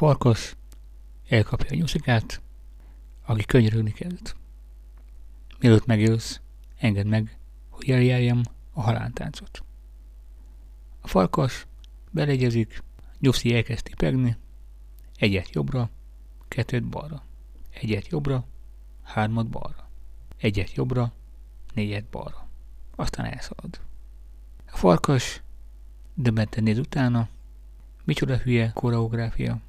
farkas elkapja a nyuszikát, aki könyörögni kezd. Mielőtt megélsz, engedd meg, hogy eljárjam a halántáncot. A farkas belegyezik, Nyuszi elkezd tipegni, egyet jobbra, kettőt balra, egyet jobbra, hármat balra, egyet jobbra, négyet balra. Aztán elszalad. A farkas döbbenten néz utána, micsoda hülye koreográfia,